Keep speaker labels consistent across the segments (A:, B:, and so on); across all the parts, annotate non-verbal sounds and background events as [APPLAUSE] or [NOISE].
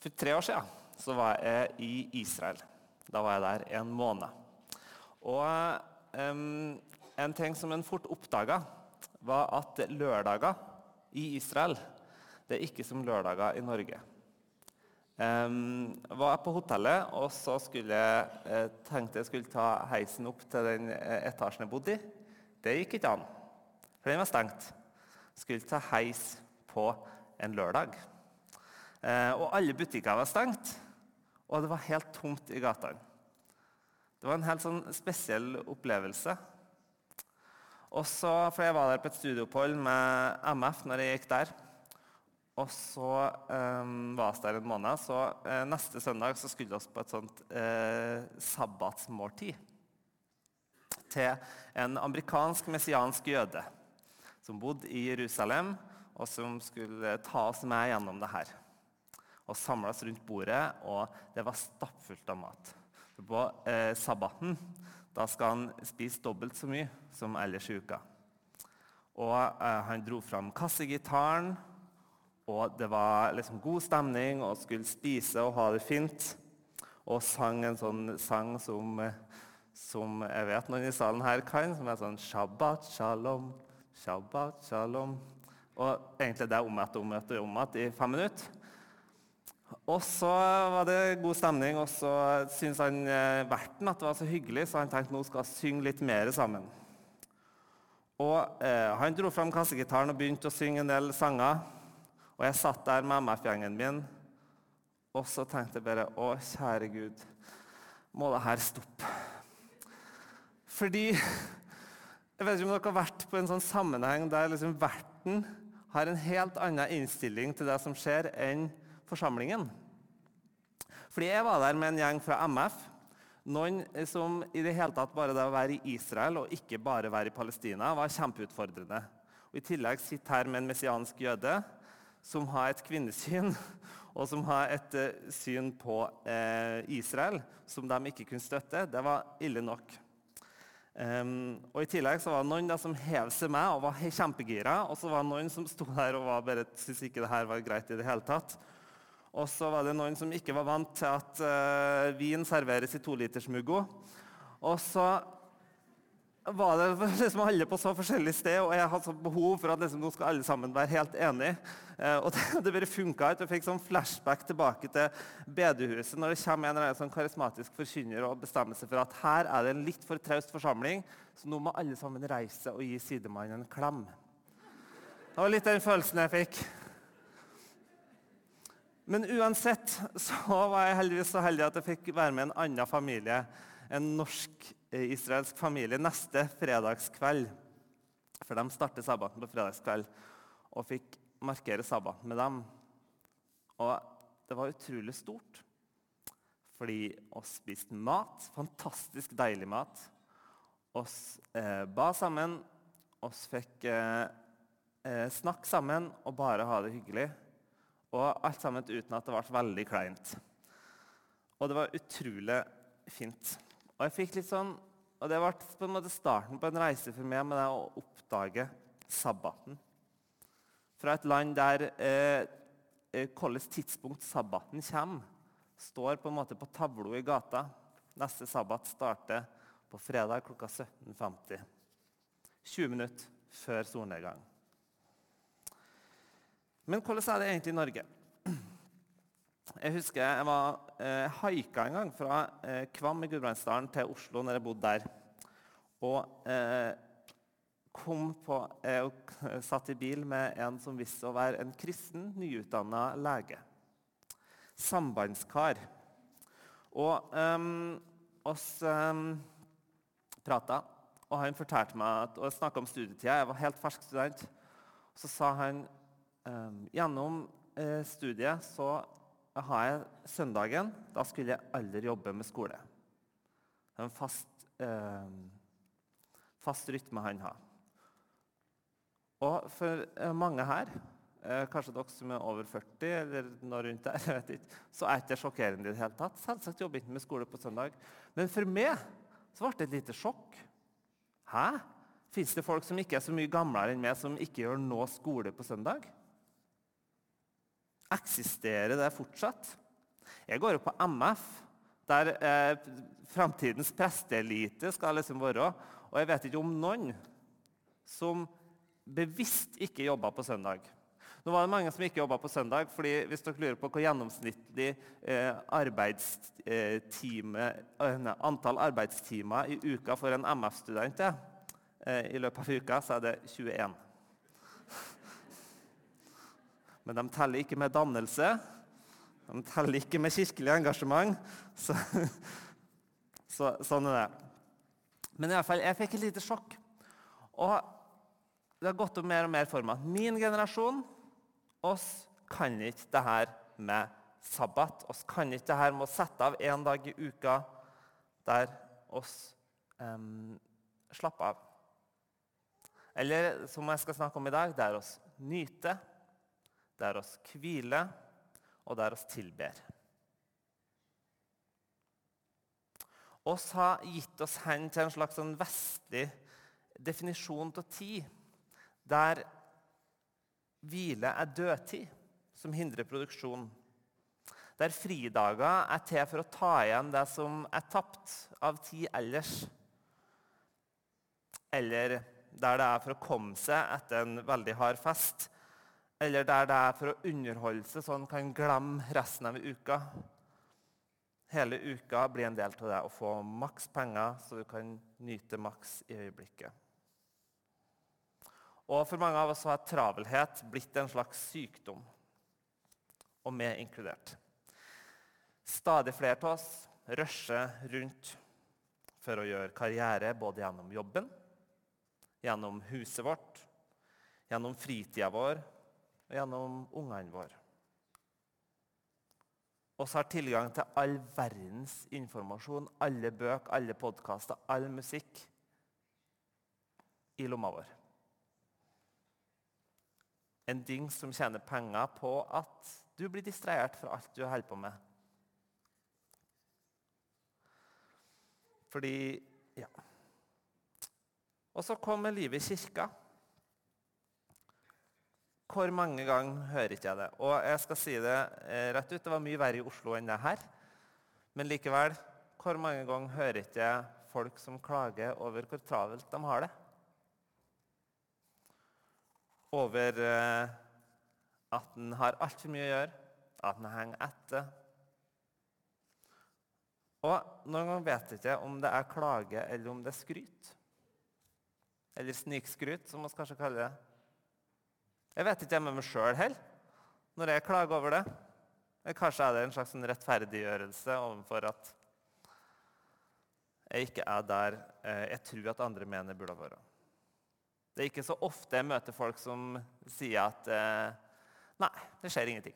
A: For tre år siden så var jeg i Israel. Da var jeg der en måned. Og um, en ting som en fort oppdaga, var at lørdager i Israel det er ikke som lørdager i Norge. Um, var på hotellet, og så skulle jeg, jeg tenkte jeg skulle ta heisen opp til den eh, etasjen jeg bodde i. Det gikk ikke an, for den var stengt. Skulle ta heis på en lørdag. Eh, og alle butikker var stengt, og det var helt tomt i gatene. Det var en helt sånn spesiell opplevelse. Også, for Jeg var der på et studieopphold med MF når jeg gikk der. Og så eh, var vi der en måned. Så eh, neste søndag så skulle vi på et sånt eh, sabbatsmåltid til en amerikansk messiansk jøde som bodde i Jerusalem, og som skulle ta oss med gjennom det her. Og samles rundt bordet, og det var stappfullt av mat. På eh, sabbaten da skal han spise dobbelt så mye som ellers i uka. Og eh, Han dro fram kassegitaren, og det var liksom god stemning og skulle spise og ha det fint. Og sang en sånn sang som, som jeg vet noen i salen her kan, som er sånn Shabbat shalom, shabbat shalom. Og egentlig det er om etter om etter om igjen i fem minutter. Og så var det god stemning, og så syntes han eh, verten at det var så hyggelig, så han tenkte nå skal synge litt mer sammen. Og eh, Han dro fram kassegitaren og begynte å synge en del sanger. Og jeg satt der med MF-gjengen min, og så tenkte jeg bare Å, kjære Gud, må det her stoppe? Fordi Jeg vet ikke om dere har vært på en sånn sammenheng der liksom verten har en helt annen innstilling til det som skjer, enn forsamlingen. Fordi jeg var der med en gjeng fra MF. Noen som i det hele tatt bare det å være i Israel og ikke bare være i Palestina, var kjempeutfordrende. Og I tillegg sitter her med en messiansk jøde som har et kvinnesyn [LAUGHS] og som har et uh, syn på eh, Israel som de ikke kunne støtte. Det var ille nok. Um, og I tillegg så var det noen der som hev seg med og var kjempegira. Og så var det noen som sto der og var bare syntes ikke det her var greit i det hele tatt. Og så var det noen som ikke var vant til at uh, vin serveres i tolitersmuggo. Og så var det [LAUGHS] liksom alle på så forskjellig sted, og jeg hadde behov for at liksom, nå skal alle sammen være helt enige. Eh, og [LAUGHS] det, det bare funka ikke. Jeg fikk sånn flashback tilbake til bedehuset når det kommer en eller annen sånn karismatisk forkynner og bestemmer seg for at her er det en litt for traust forsamling, så nå må alle sammen reise og gi sidemannen en klem. Det var litt den følelsen jeg fikk. Men uansett så var jeg heldigvis så heldig at jeg fikk være med en annen familie. En norsk-israelsk familie neste fredagskveld. For de starter sabbaten på fredagskveld. Og fikk markere sabbaten med dem. Og det var utrolig stort. Fordi vi spiste mat. Fantastisk deilig mat. Vi eh, ba sammen. Vi fikk eh, eh, snakke sammen og bare ha det hyggelig. Og alt sammen uten at det ble veldig kleint. Og det var utrolig fint. Og jeg fikk litt sånn, og det ble på en måte starten på en reise for meg med det å oppdage sabbaten. Fra et land der eh, eh tidspunkt sabbaten kommer, står på en måte på tavla i gata. Neste sabbat starter på fredag klokka 17.50. 20 minutter før solnedgang. Men hvordan er det egentlig i Norge? Jeg husker jeg var eh, haika en gang fra eh, Kvam i Gudbrandsdalen til Oslo når jeg bodde der. Og eh, kom på, eh, og satt i bil med en som visste å være en kristen, nyutdanna lege. Sambandskar. Og um, oss um, prata, og han fortalte meg at, og snakka om studietida. Jeg var helt fersk student. Så sa han um, gjennom eh, studiet så har jeg søndagen. Da skulle jeg aldri jobbe med skole. Det er en fast, eh, fast rytme han har. Og for eh, mange her, eh, kanskje dere som er over 40, eller noe rundt der, [LAUGHS] jeg vet ikke, så er ikke det sjokkerende i det hele tatt. Selvsagt jobber ikke med skole på søndag. Men for meg så ble det et lite sjokk. Hæ? Fins det folk som ikke er så mye gamlere enn meg, som ikke gjør noe skole på søndag? Eksisterer det fortsatt? Jeg går jo på MF, der eh, framtidens presteelite skal liksom være. Og jeg vet ikke om noen som bevisst ikke jobba på søndag. Nå var det mange som ikke jobba på søndag. fordi Hvis dere lurer på hvor gjennomsnittlig eh, arbeidstime, eh, antall arbeidstimer i uka for en MF-student er eh, i løpet av uka, så er det 21. Men de teller ikke med dannelse. De teller ikke med kirkelig engasjement. Så, [LAUGHS] så, sånn er det. Men i alle fall, jeg fikk et lite sjokk. Og det har gått opp mer og mer for meg at min generasjon oss kan ikke det her med sabbat. oss kan ikke det her med å sette av én dag i uka der oss um, slapper av. Eller som jeg skal snakke om i dag, der oss nyter, der oss hviler, og der oss tilber. Oss har gitt oss hen til en slags sånn vestlig definisjon av tid, der hvile er dødtid som hindrer produksjon. Der fridager er til for å ta igjen det som er tapt av tid ellers. Eller der det er for å komme seg etter en veldig hard fest. Eller der det er for å underholde seg så en kan glemme resten av uka. Hele uka blir en del av det å få maks penger, så du kan nyte maks i øyeblikket. Og For mange av oss har travelhet blitt en slags sykdom, og vi inkludert. Stadig flere av oss rusher rundt for å gjøre karriere både gjennom jobben, gjennom huset vårt, gjennom fritida vår gjennom ungene våre Vi har tilgang til all verdens informasjon, alle bøker, alle podkaster, all musikk i lomma vår. En ding som tjener penger på at du blir distrahert fra alt du holder på med. Fordi Ja. Og så kommer livet i kirka. Hvor mange ganger hører ikke jeg det? Og jeg skal si det eh, rett ut, det var mye verre i Oslo enn det her. Men likevel, hvor mange ganger hører ikke jeg folk som klager over hvor travelt de har det? Over eh, at en har altfor mye å gjøre, at en henger etter. Og noen ganger vet jeg ikke om det er klage eller om det er skryt. Eller snikskryt, som vi kanskje kaller det. Jeg vet ikke med meg sjøl heller, når jeg klager over det. Kanskje er det en slags rettferdiggjørelse overfor at jeg ikke er der eh, jeg tror at andre mener jeg burde være. Det er ikke så ofte jeg møter folk som sier at eh, Nei, det skjer ingenting.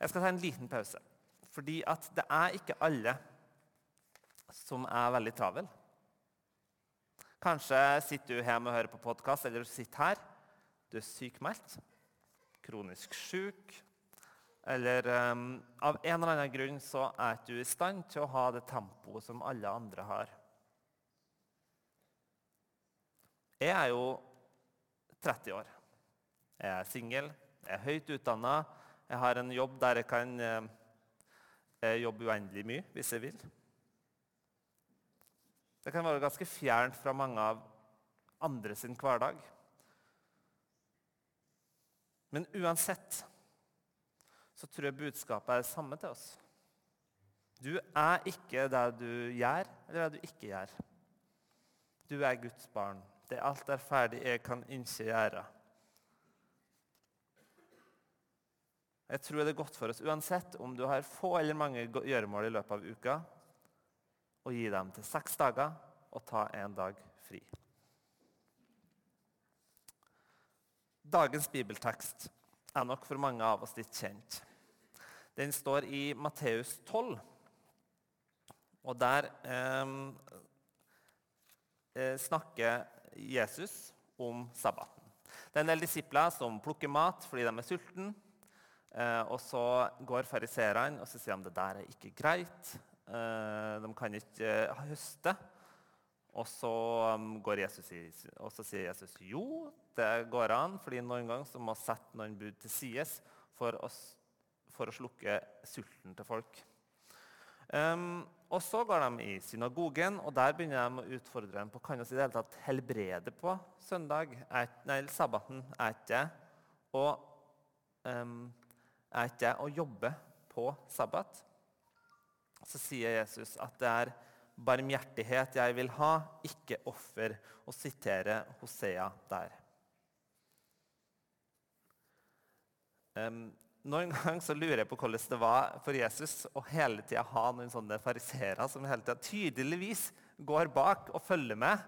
A: Jeg skal ta en liten pause, fordi at det er ikke alle som er veldig travel. Kanskje sitter du hjemme og hører på podkast, eller du sitter her. Du er sykmeldt, kronisk syk, eller um, av en eller annen grunn så er du i stand til å ha det tempoet som alle andre har. Jeg er jo 30 år. Jeg er singel, jeg er høyt utdanna. Jeg har en jobb der jeg kan eh, jobbe uendelig mye hvis jeg vil. Det kan være ganske fjernt fra mange av andre sin hverdag. Men uansett så tror jeg budskapet er det samme til oss. Du er ikke det du gjør, eller det du ikke gjør. Du er Guds barn. Det er alt er ferdig, jeg kan ikke gjøre. Jeg tror det er godt for oss uansett om du har få eller mange gjøremål i løpet av uka og gi dem til seks dager og ta en dag fri. Dagens bibeltekst er nok for mange av oss litt kjent. Den står i Matteus 12, og der eh, eh, snakker Jesus om sabbaten. Det er en del disipler som plukker mat fordi de er sultne. Eh, og så går fariserene og så sier de det der er ikke greit. Eh, de kan ikke eh, høste. Og så, um, Jesus og så sier Jesus jo, det går an, fordi noen ganger så må sette noen bud til side for, for, å slukke sulten til folk. Um, og Så går de i synagogen, og der begynner de å utfordre dem på kan oss i det hele tatt helbrede på søndag, et, nei, sabbaten. Er ikke og, um, å jobbe på sabbat? Så sier Jesus at det er barmhjertighet jeg vil ha, ikke offer, og sitere Hosea der. Noen [LAUGHS] ganger så lurer jeg på hvordan det var for Jesus å hele tida ha noen sånne fariseere som hele tida tydeligvis går bak og følger med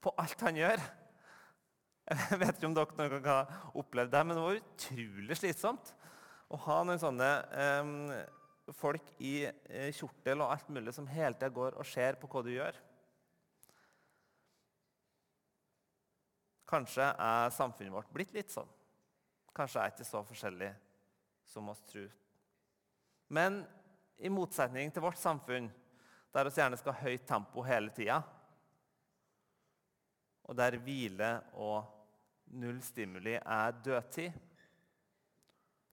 A: på alt han gjør. [LAUGHS] Jeg vet ikke om dere noen gang har opplevd det, men det var utrolig slitsomt å ha noen sånne um, folk i eh, kjortel og alt mulig som hele tida går og ser på hva du gjør. Kanskje er samfunnet vårt blitt litt sånn. Kanskje er ikke så forskjellig som oss tror. Men i motsetning til vårt samfunn, der vi gjerne skal ha høyt tempo hele tida, og der hvile og null stimuli er dødtid,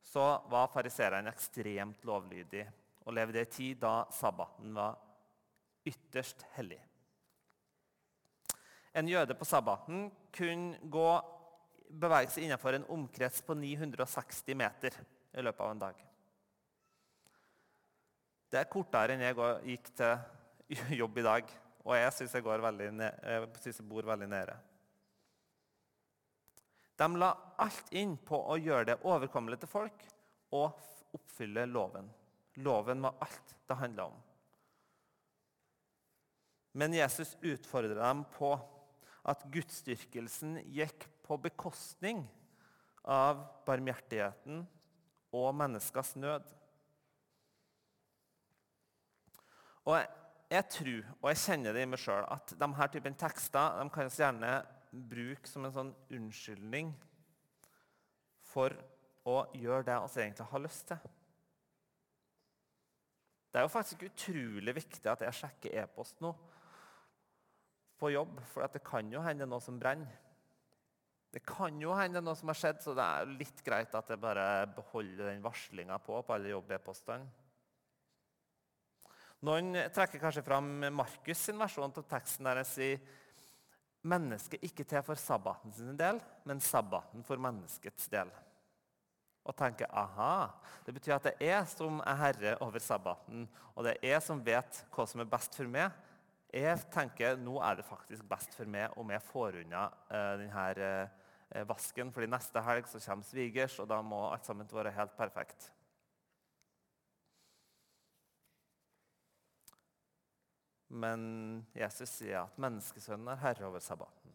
A: så var fariseerne ekstremt lovlydige og levde i en tid da sabbaten var ytterst hellig. En jøde på sabbaten kunne gå, bevege seg innenfor en omkrets på 960 meter i løpet av en dag. Det er kortere enn jeg gikk til jobb i dag, og jeg syns jeg, jeg, bor veldig nede. De la alt inn på å gjøre det overkommelig til folk og oppfylle loven. Loven var alt det handla om. Men Jesus utfordra dem på at gudsdyrkelsen gikk på bekostning av barmhjertigheten og menneskers nød. Og jeg, jeg, tror, og jeg kjenner det i meg sjøl, at denne typen tekster de kan gjerne bruke som en sånn unnskyldning for å gjøre det vi egentlig har lyst til. Det er jo faktisk utrolig viktig at jeg sjekker e-post nå på jobb, for det kan jo hende noe som brenner. Det kan jo hende noe som har skjedd, så det er litt greit at jeg bare beholder den varslinga på på alle jobb-e-postene. Noen trekker kanskje fram Markus' sin versjon av teksten der jeg sier mennesket ikke til for sabbaten sin del, men sabbaten for menneskets del. Og tenker aha, det betyr at det er som er herre over sabbaten, og det er jeg som vet hva som er best for meg. Jeg tenker nå er det faktisk best for meg om jeg får unna uh, denne uh, vasken, fordi neste helg så kommer svigers, og da må alt sammen være helt perfekt. Men Jesus sier at menneskesønnen er herre over sabbaten.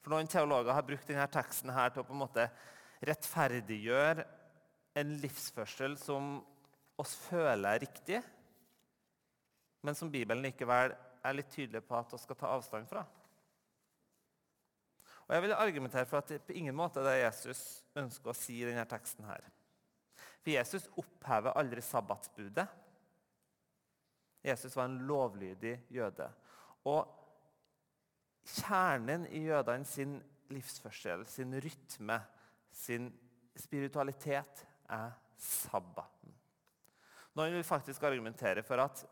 A: For Noen teologer har brukt denne teksten her til å på en måte rettferdiggjøre en livsførsel som oss føler er riktig, men som Bibelen likevel er litt tydelig på at vi skal ta avstand fra. Og Jeg vil argumentere for at det på ingen måte er det Jesus ønsker å si i denne teksten. her. For Jesus opphever aldri sabbatsbudet. Jesus var en lovlydig jøde. Og kjernen i jødene sin livsførsel, sin rytme, sin spiritualitet, er sabbaten. Noen vil faktisk argumentere for at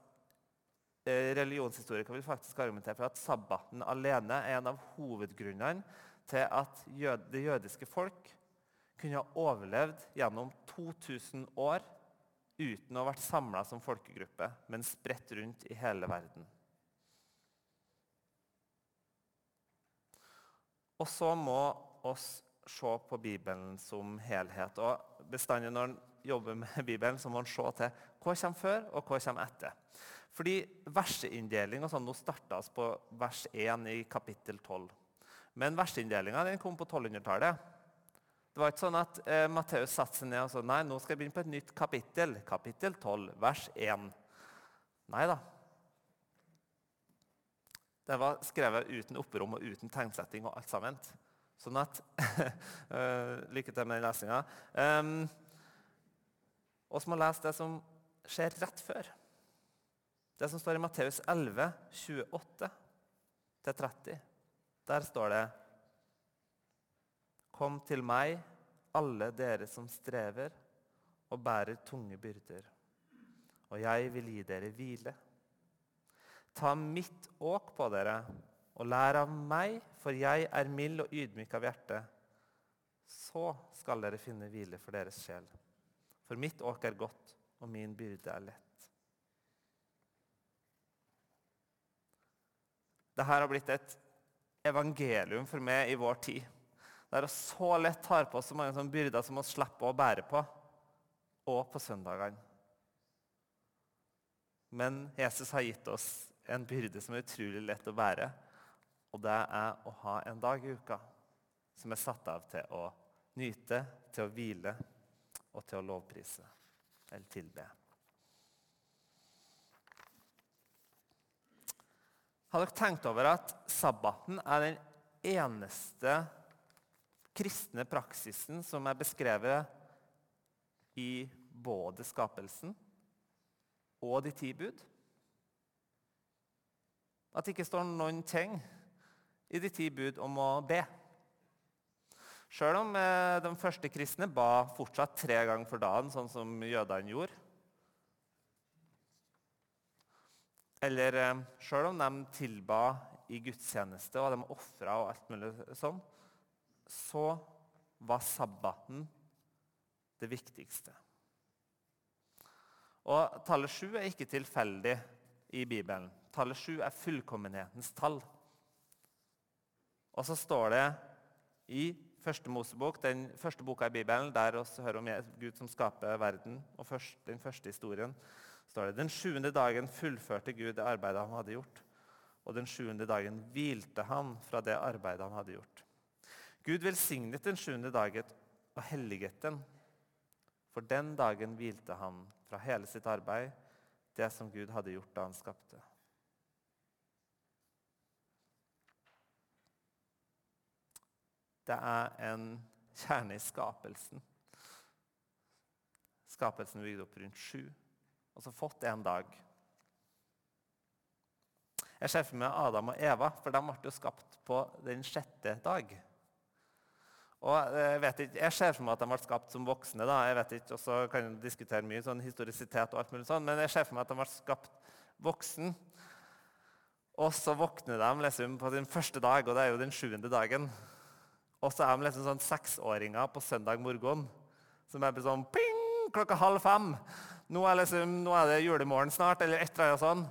A: eh, religionshistorikere vil faktisk argumentere for at sabbaten alene er en av hovedgrunnene til at det jødiske folk kunne ha overlevd gjennom 2000 år uten å ha vært samla som folkegruppe, men spredt rundt i hele verden. Og så må oss se på Bibelen som helhet. Og bestandig når en jobber med Bibelen, så må en se til hva kommer før, og hva kommer etter. Fordi verseinndeling og sånn, Nå starta vi på vers 1 i kapittel 12. Men verseinndelinga kom på 1200-tallet. Det var ikke sånn at eh, Matteus satte seg ned og sa nei, nå skal jeg begynne på et nytt kapittel. Kapittel 12, vers 1. Nei da. Det var skrevet uten opprom og uten tegnsetting og alt sammen. Sånn at uh, [LAUGHS] Lykke til med den lesinga. Um, og så må lese det som skjer rett før. Det som står i Matteus 11, 28-30, der står det Kom til meg, alle dere som strever og bærer tunge byrder, og jeg vil gi dere hvile. Ta mitt åk på dere og lær av meg, for jeg er mild og ydmyk av hjerte. Så skal dere finne hvile for deres sjel. For mitt åk er godt, og min byrde er lett. Dette har blitt et evangelium for meg i vår tid. Der vi så lett tar på oss så mange sånne byrder som vi slipper å bære på, og på søndagene. Men Jesus har gitt oss en byrde som er utrolig lett å bære. Og det er å ha en dag i uka som er satt av til å nyte, til å hvile og til å lovprise eller tilbe. Har dere tenkt over at sabbaten er den eneste kristne praksisen som er beskrevet i både skapelsen og de ti bud? At det ikke står noen ting i de ti bud om å be. Sjøl om eh, de første kristne ba fortsatt tre ganger for dagen, sånn som jødene gjorde. Eller eh, sjøl om de tilba i gudstjeneste og de ofra og alt mulig sånn, så var sabbaten det viktigste. Og Tallet sju er ikke tilfeldig i Bibelen. Tallet sju er fullkommenhetens tall. Og så står det i første Mosebok, den første boka i Bibelen, der vi hører om Gud som skaper verden, og først, den første historien, står det den sjuende dagen fullførte Gud det arbeidet han hadde gjort. Og den sjuende dagen hvilte han fra det arbeidet han hadde gjort. Gud velsignet den sjuende dagen og helliget den. For den dagen hvilte han fra hele sitt arbeid, det som Gud hadde gjort da han skapte. Det er en kjerne i skapelsen. Skapelsen bygde bygd opp rundt sju, og så fått en dag. Jeg ser for meg Adam og Eva, for de ble jo skapt på den sjette dag. Og Jeg vet ikke, jeg ser for meg at de ble skapt som voksne. da, jeg vet ikke, og så kan jeg diskutere mye sånn historisitet, og alt mulig sånn, men jeg ser for meg at de ble skapt voksen. Og så våkner de liksom på sin første dag, og det er jo den sjuende dagen. Og så er de liksom sånn seksåringer på søndag morgen som er sånn ping, klokka halv fem. Nå er, liksom, nå er det julemorgen snart, eller et eller annet sånn.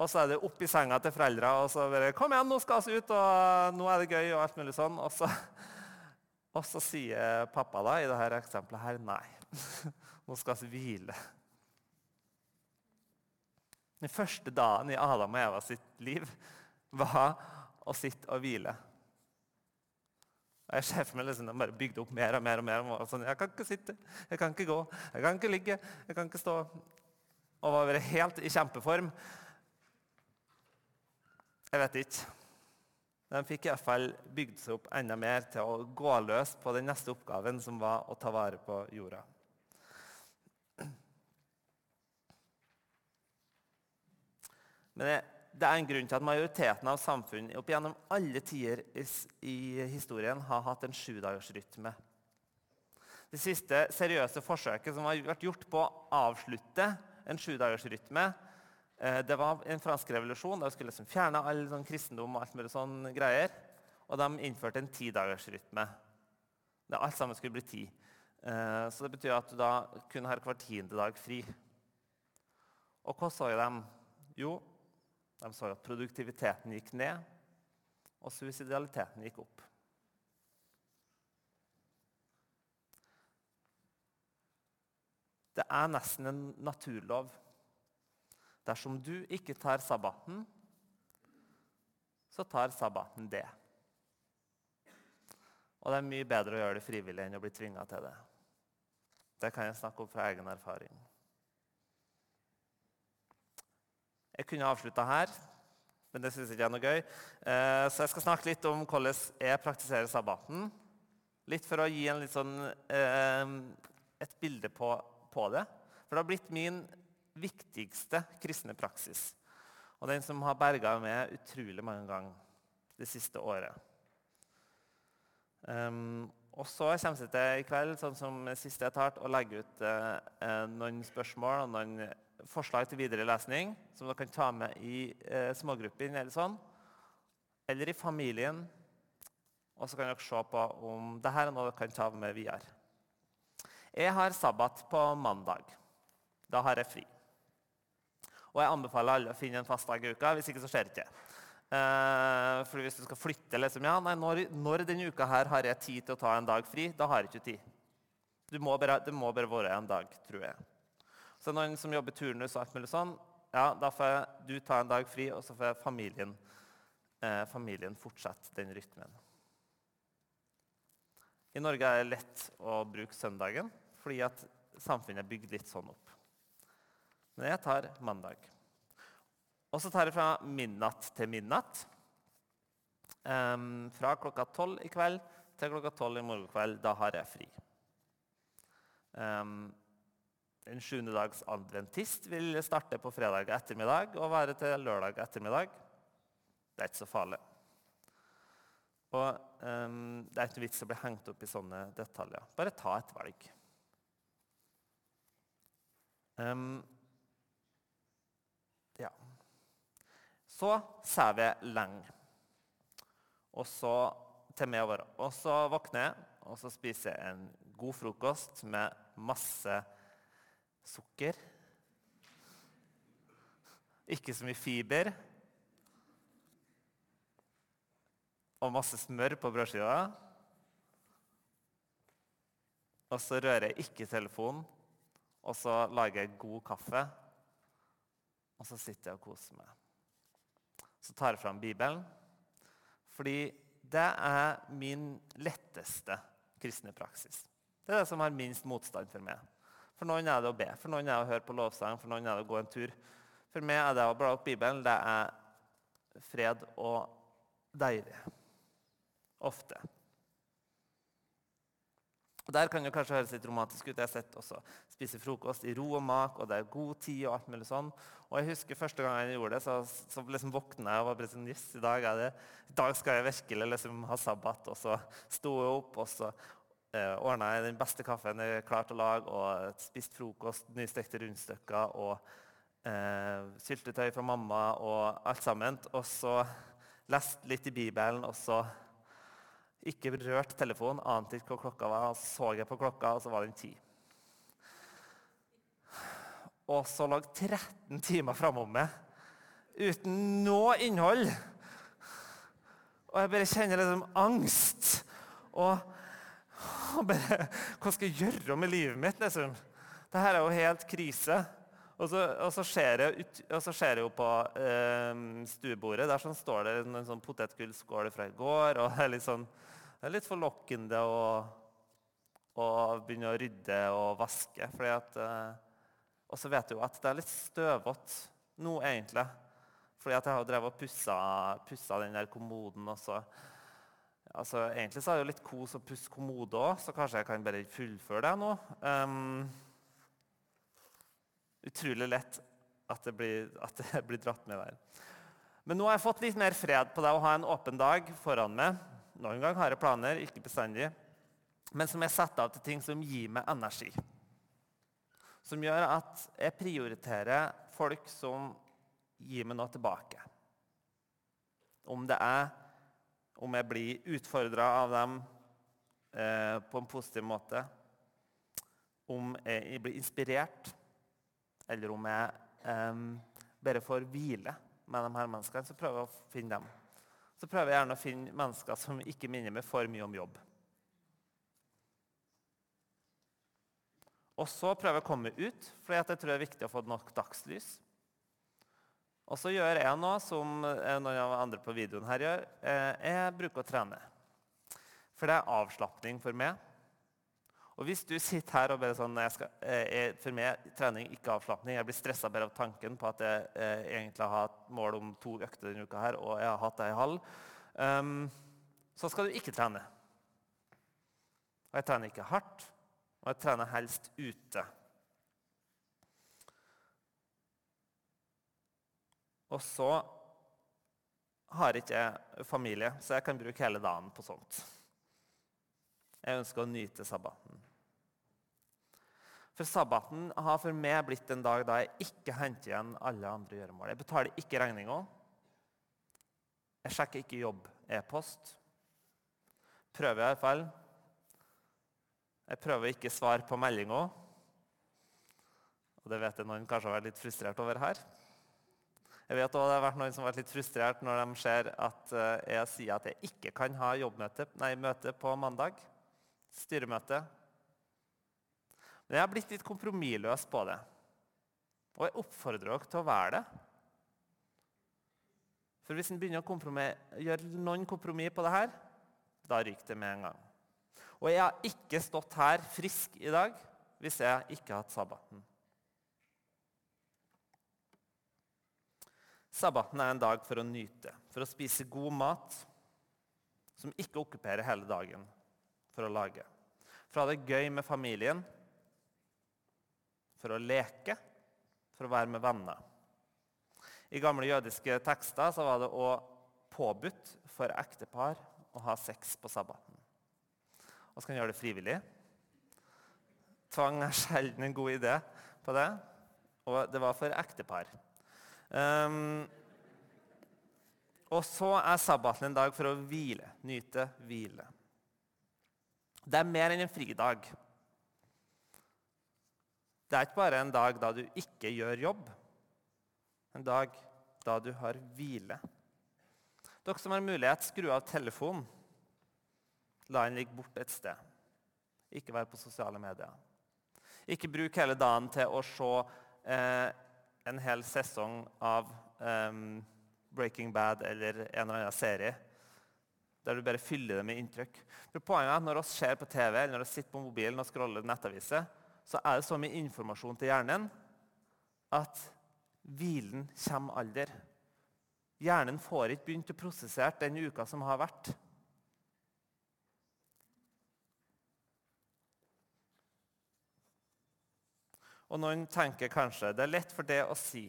A: Og så er det opp i senga til foreldra og så bare 'Kom igjen, nå skal vi ut, og nå er det gøy.' Og alt mulig sånn. Og så, og så sier pappa da, i dette eksempelet her 'Nei, [LAUGHS] nå skal vi hvile'. Den første dagen i Adam og Eva sitt liv var å sitte og hvile. Og jeg ser for meg liksom, bare bygde opp mer og mer. og mer. Og sånn, jeg kan ikke sitte, jeg kan ikke gå, jeg kan ikke ligge, jeg kan ikke stå. Og var helt i kjempeform. Jeg vet ikke. De fikk i hvert fall bygd seg opp enda mer til å gå løs på den neste oppgaven, som var å ta vare på jorda. Men det er en grunn til at majoriteten av samfunn opp gjennom alle tider i historien har hatt en sjudagersrytme. Det siste seriøse forsøket som har vært gjort på å avslutte en sjudagersrytme, det var en fransk revolusjon. De skulle liksom fjerne all sånn kristendom og alt mulig sånn greier. Og de innførte en tidagersrytme. Alt sammen skulle bli ti. Eh, så det betyr at du da kun har hver tiende dag fri. Og hva så de? Jo, de så at produktiviteten gikk ned, og suicidaliteten gikk opp. Det er nesten en naturlov. Dersom du ikke tar sabbaten, så tar sabbaten det. Og det er mye bedre å gjøre det frivillig enn å bli tvinga til det. Det kan jeg snakke om fra egen erfaring. Jeg kunne avslutta her, men det syns jeg ikke er noe gøy. Eh, så jeg skal snakke litt om hvordan jeg praktiserer sabbaten. Litt for å gi litt sånn, eh, et bilde på, på, det. For det har blitt min viktigste kristne praksis. Og den som har berga meg utrolig mange ganger det siste året. Um, og så kommer jeg til i kveld sånn som siste etat, å legge ut eh, noen spørsmål og noen forslag til videre lesning som dere kan ta med i eh, smågruppen eller sånn, eller i familien. Og så kan dere se på om dette er noe dere kan ta med videre. Jeg har sabbat på mandag. Da har jeg fri. Og jeg anbefaler alle å finne en fast dag i uka. Hvis ikke så skjer det ikke. Uh, for hvis du skal flytte liksom, ja, nei, når, når, denne uka her har jeg tid til å ta en dag fri, da har jeg ikke tid. Må bare, det må bare være en dag, tror jeg. Så noen som jobber turnus, og alt mulig sånn, ja, da får du ta en dag fri, og så får familien, eh, familien fortsette den rytmen. I Norge er det lett å bruke søndagen fordi at samfunnet er bygd litt sånn opp. Men jeg tar mandag. Og så tar jeg fra midnatt til midnatt. Um, fra klokka tolv i kveld til klokka tolv i morgen kveld. Da har jeg fri. Um, en sjuendedags adventist vil starte på fredag ettermiddag og være til lørdag ettermiddag. Det er ikke så farlig. Og um, Det er ikke noe vits å bli hengt opp i sånne detaljer. Bare ta et valg. Um, ja. Så sover jeg lenge. Og så til meg. Og så våkner jeg, og så spiser jeg en god frokost med masse sukker. Ikke så mye fiber. og masse smør på brødskiva. Og så rører jeg ikke telefonen, og så lager jeg god kaffe. Og så sitter jeg og koser meg. Så tar jeg fram Bibelen, fordi det er min letteste kristne praksis. Det er det som har minst motstand for meg. For noen er det å be, for noen er det å høre på lovsang, for noen er det å gå en tur. For meg er det å bla opp Bibelen det er fred og deilig ofte. Der kan det kanskje høres litt romantisk ut. Jeg har sett også spise frokost i ro og mak, og det er god tid. og alt mulig sånn. Og jeg husker Første gang jeg gjorde det, så, så liksom våkna jeg og var bare sånn Yes, i dag, er det, i dag skal jeg virkelig liksom ha sabbat. Og så sto jeg opp, og så eh, ordna jeg den beste kaffen jeg klarte å lage, og spiste frokost, nystekte rundstykker og eh, syltetøy fra mamma og alt sammen. Og så leste litt i Bibelen, og så ikke rørt telefonen, ante ikke hva klokka var. Så så jeg på klokka, og så var den ti. Og så lage 13 timer framom meg uten noe innhold. Og jeg bare kjenner liksom angst. Og, og bare Hva skal jeg gjøre med livet mitt? liksom? Dette er jo helt krise. Og så, og så, ser, jeg ut, og så ser jeg jo på eh, stuebordet. Der sånn står det en, en sånn potetgullskål fra i går. og det er litt sånn det er litt forlokkende å begynne å rydde og vaske. fordi At, eh, og så vet du jo at det er litt støvete nå, egentlig. Fordi at jeg har drevet og pussa, pussa den der kommoden. også. Altså, egentlig så er det jo litt kos å pusse kommode òg, så kanskje jeg kan bare fullføre det nå. Um, utrolig lett at det, blir, at det [LAUGHS] blir dratt med der. Men nå har jeg fått litt mer fred på det å ha en åpen dag foran meg. Noen ganger har jeg planer, ikke bestandig. Men som jeg setter av til ting som gir meg energi. Som gjør at jeg prioriterer folk som gir meg noe tilbake. Om det er om jeg blir utfordra av dem eh, på en positiv måte, om jeg blir inspirert, eller om jeg eh, bare får hvile med de her menneskene, så prøver jeg å finne dem så prøver jeg gjerne å finne mennesker som ikke minner meg for mye om jobb. Og så prøver jeg å komme ut, for jeg tror det er viktig å få nok dagslys. Og så gjør jeg noe som eh, noen av andre på videoen her gjør. Eh, jeg bruker å trene. For det er avslapning for meg. Og hvis du sitter her og bare sånn skal, jeg, eh, For meg trening ikke avslapning. Jeg blir stressa bare av tanken på at jeg, egentlig har hatt mål om to økter denne uka her, og jeg har hatt det i halv. Um, så skal du ikke trene. Og jeg trener ikke hardt, og jeg trener helst ute. Og så har ikke jeg familie, så jeg kan bruke hele dagen på sånt. Jeg ønsker å nyte sabbaten. For sabbaten har for meg blitt en dag da jeg ikke henter igjen alle andre gjøremål. Jeg betaler ikke regninga. Jeg sjekker ikke jobb-e-post. Prøver i hvert fall. Jeg prøver ikke svare på meldinga. Og det vet jeg noen kanskje har vært litt frustrert over her. Jeg vet også det har vært noen som har vært litt frustrert når de ser at eh, jeg sier at jeg ikke kan ha jobbmøte, nei, møte på mandag. Styremøte. Men jeg har blitt litt kompromissløs på det. Og jeg oppfordrer dere til å være det. For hvis en begynner å gjøre noen kompromiss på det her, da ryker det med en gang. Og jeg har ikke stått her frisk i dag hvis jeg ikke har hatt sabbaten. Sabbaten er en dag for å nyte, for å spise god mat som ikke okkuperer hele dagen for å lage. For å ha det gøy med familien, for å leke, for å være med venner. I gamle jødiske tekster var det òg påbudt for ektepar å ha sex på sabbaten. Og så kan gjøre det frivillig. Tvang er sjelden en god idé på det. Og det var for ektepar. Um, og så er sabbaten en dag for å hvile. Nyte, hvile. Det er mer enn en fridag. Det er ikke bare en dag da du ikke gjør jobb. En dag da du har hvile. Dere som har mulighet, skru av telefonen. La den ligge borte et sted. Ikke være på sosiale medier. Ikke bruk hele dagen til å se eh, en hel sesong av eh, Breaking Bad eller en eller annen serie der du bare fyller det med inntrykk. For poenget er at Når vi ser på TV eller når vi sitter på mobilen og scroller nettaviser, så er det så mye informasjon til hjernen at hvilen kommer aldri. Hjernen får ikke begynt å prosessere den uka som har vært. Og noen tenker kanskje det er lett for det å si,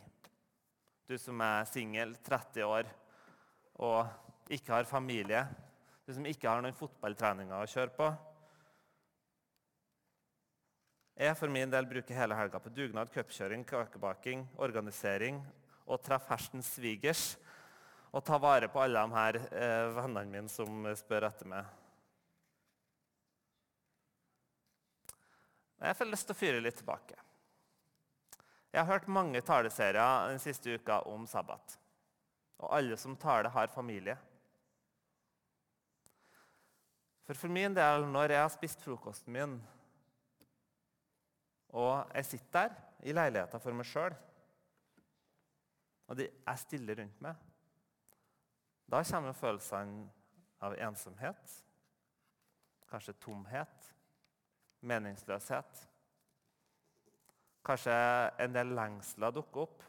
A: du som er singel, 30 år og ikke har familie, du som ikke har noen fotballtreninger å kjøre på. Jeg for min del bruker hele helga på dugnad, cupkjøring, kakebaking, organisering og treffe hersens svigers og ta vare på alle de her eh, vennene mine som spør etter meg. Jeg får lyst til å fyre litt tilbake. Jeg har hørt mange taleserier den siste uka om sabbat. Og alle som taler, har familie. For for min del, når jeg har spist frokosten min, og jeg sitter der i leiligheten for meg sjøl, og de er stille rundt meg, da kommer følelsene av ensomhet, kanskje tomhet, meningsløshet. Kanskje en del lengsler dukker opp.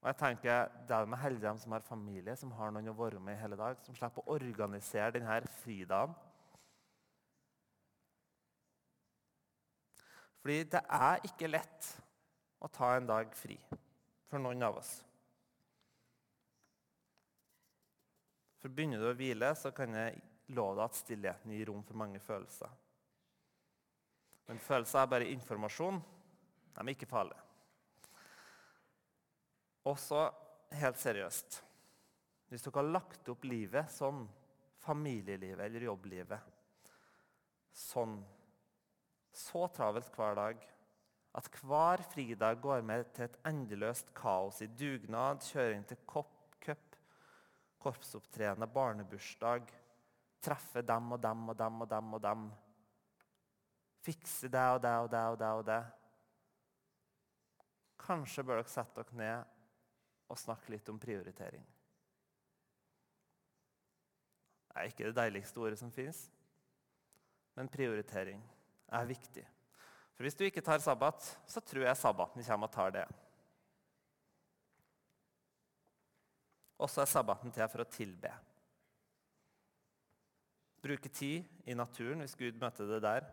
A: Og jeg tenker, Det er heldige de som har familie, som har noen å være med i hele dag, som slipper å organisere denne fridagen. Fordi det er ikke lett å ta en dag fri for noen av oss. For Begynner du å hvile, så kan jeg love deg at stillheten gir rom for mange følelser. Men følelser er bare informasjon. De er ikke farlige. Også helt seriøst Hvis dere har lagt opp livet sånn, familielivet eller jobblivet sånn, så travelt hver dag at hver fridag går med til et endeløst kaos i dugnad, kjøring til kopp, cup, korpsopptreden, barnebursdag, treffe dem og dem og dem og dem og dem fikse det og det og det og det. og det. Kanskje bør dere sette dere ned og snakke litt om prioritering. Det er ikke det deiligste ordet som fins, men prioritering er viktig. For Hvis du ikke tar sabbat, så tror jeg sabbaten kommer og tar det. Og så er sabbaten til for å tilbe. Bruke tid i naturen hvis Gud møter det der.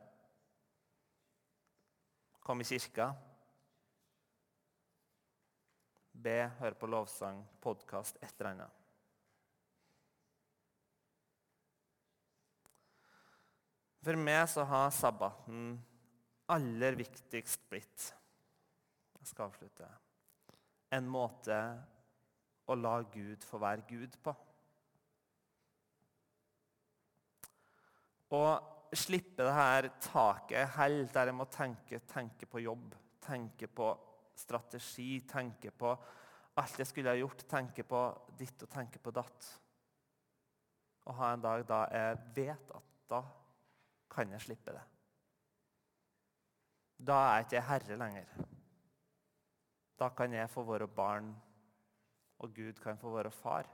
A: Kom i kirka. be, hør på lovsang, podkast, et eller annet. For meg så har sabbaten aller viktigst blitt Jeg skal avslutte. En måte å la Gud få være Gud på. Å slippe det her taket helt der jeg må tenke, tenke på jobb, tenke på strategi, tenke på alt jeg skulle ha gjort, tenke på ditt og tenke på datt. Og ha en dag da jeg vet at da kan jeg slippe det. Da er jeg ikke herre lenger. Da kan jeg få være barn, og Gud kan få være far.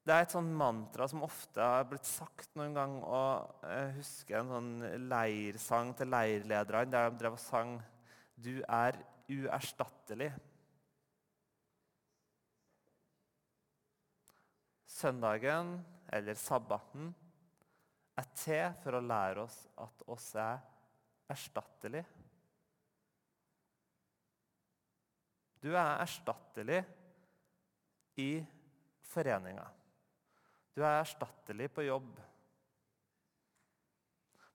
A: Det er et sånn mantra som ofte har blitt sagt noen gang. og Jeg husker en sånn leirsang til leirlederne der de drev og sang 'Du er uerstattelig'. Søndagen, eller sabbaten, er til for å lære oss at oss er erstattelig. Du er erstattelig i foreninga. Du er erstattelig på jobb.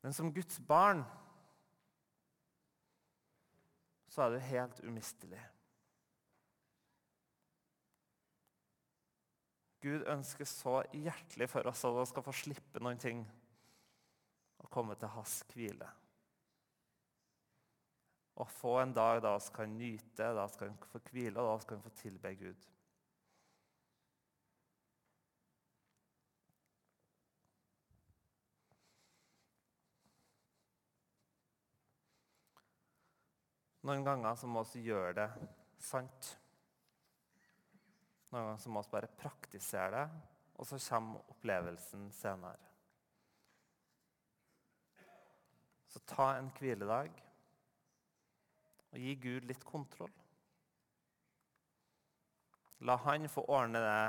A: Men som Guds barn så er du helt umistelig. Gud ønsker så hjertelig for oss at vi skal få slippe noen ting og komme til hans hvile. Og få en dag da vi kan nyte, da vi kan få hvile, og da vi kan få tilbe Gud. Noen ganger så må vi gjøre det sant. Noen ganger så må vi bare praktisere det, og så kommer opplevelsen senere. Så ta en hviledag og gi Gud litt kontroll. La Han få ordne det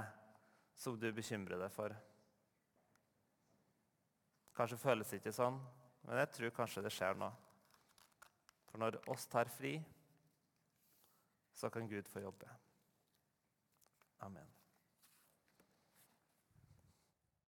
A: som du bekymrer deg for. Kanskje føles det ikke sånn, men jeg tror kanskje det skjer nå. For når oss tar fri, så kan Gud få jobbe. Amen.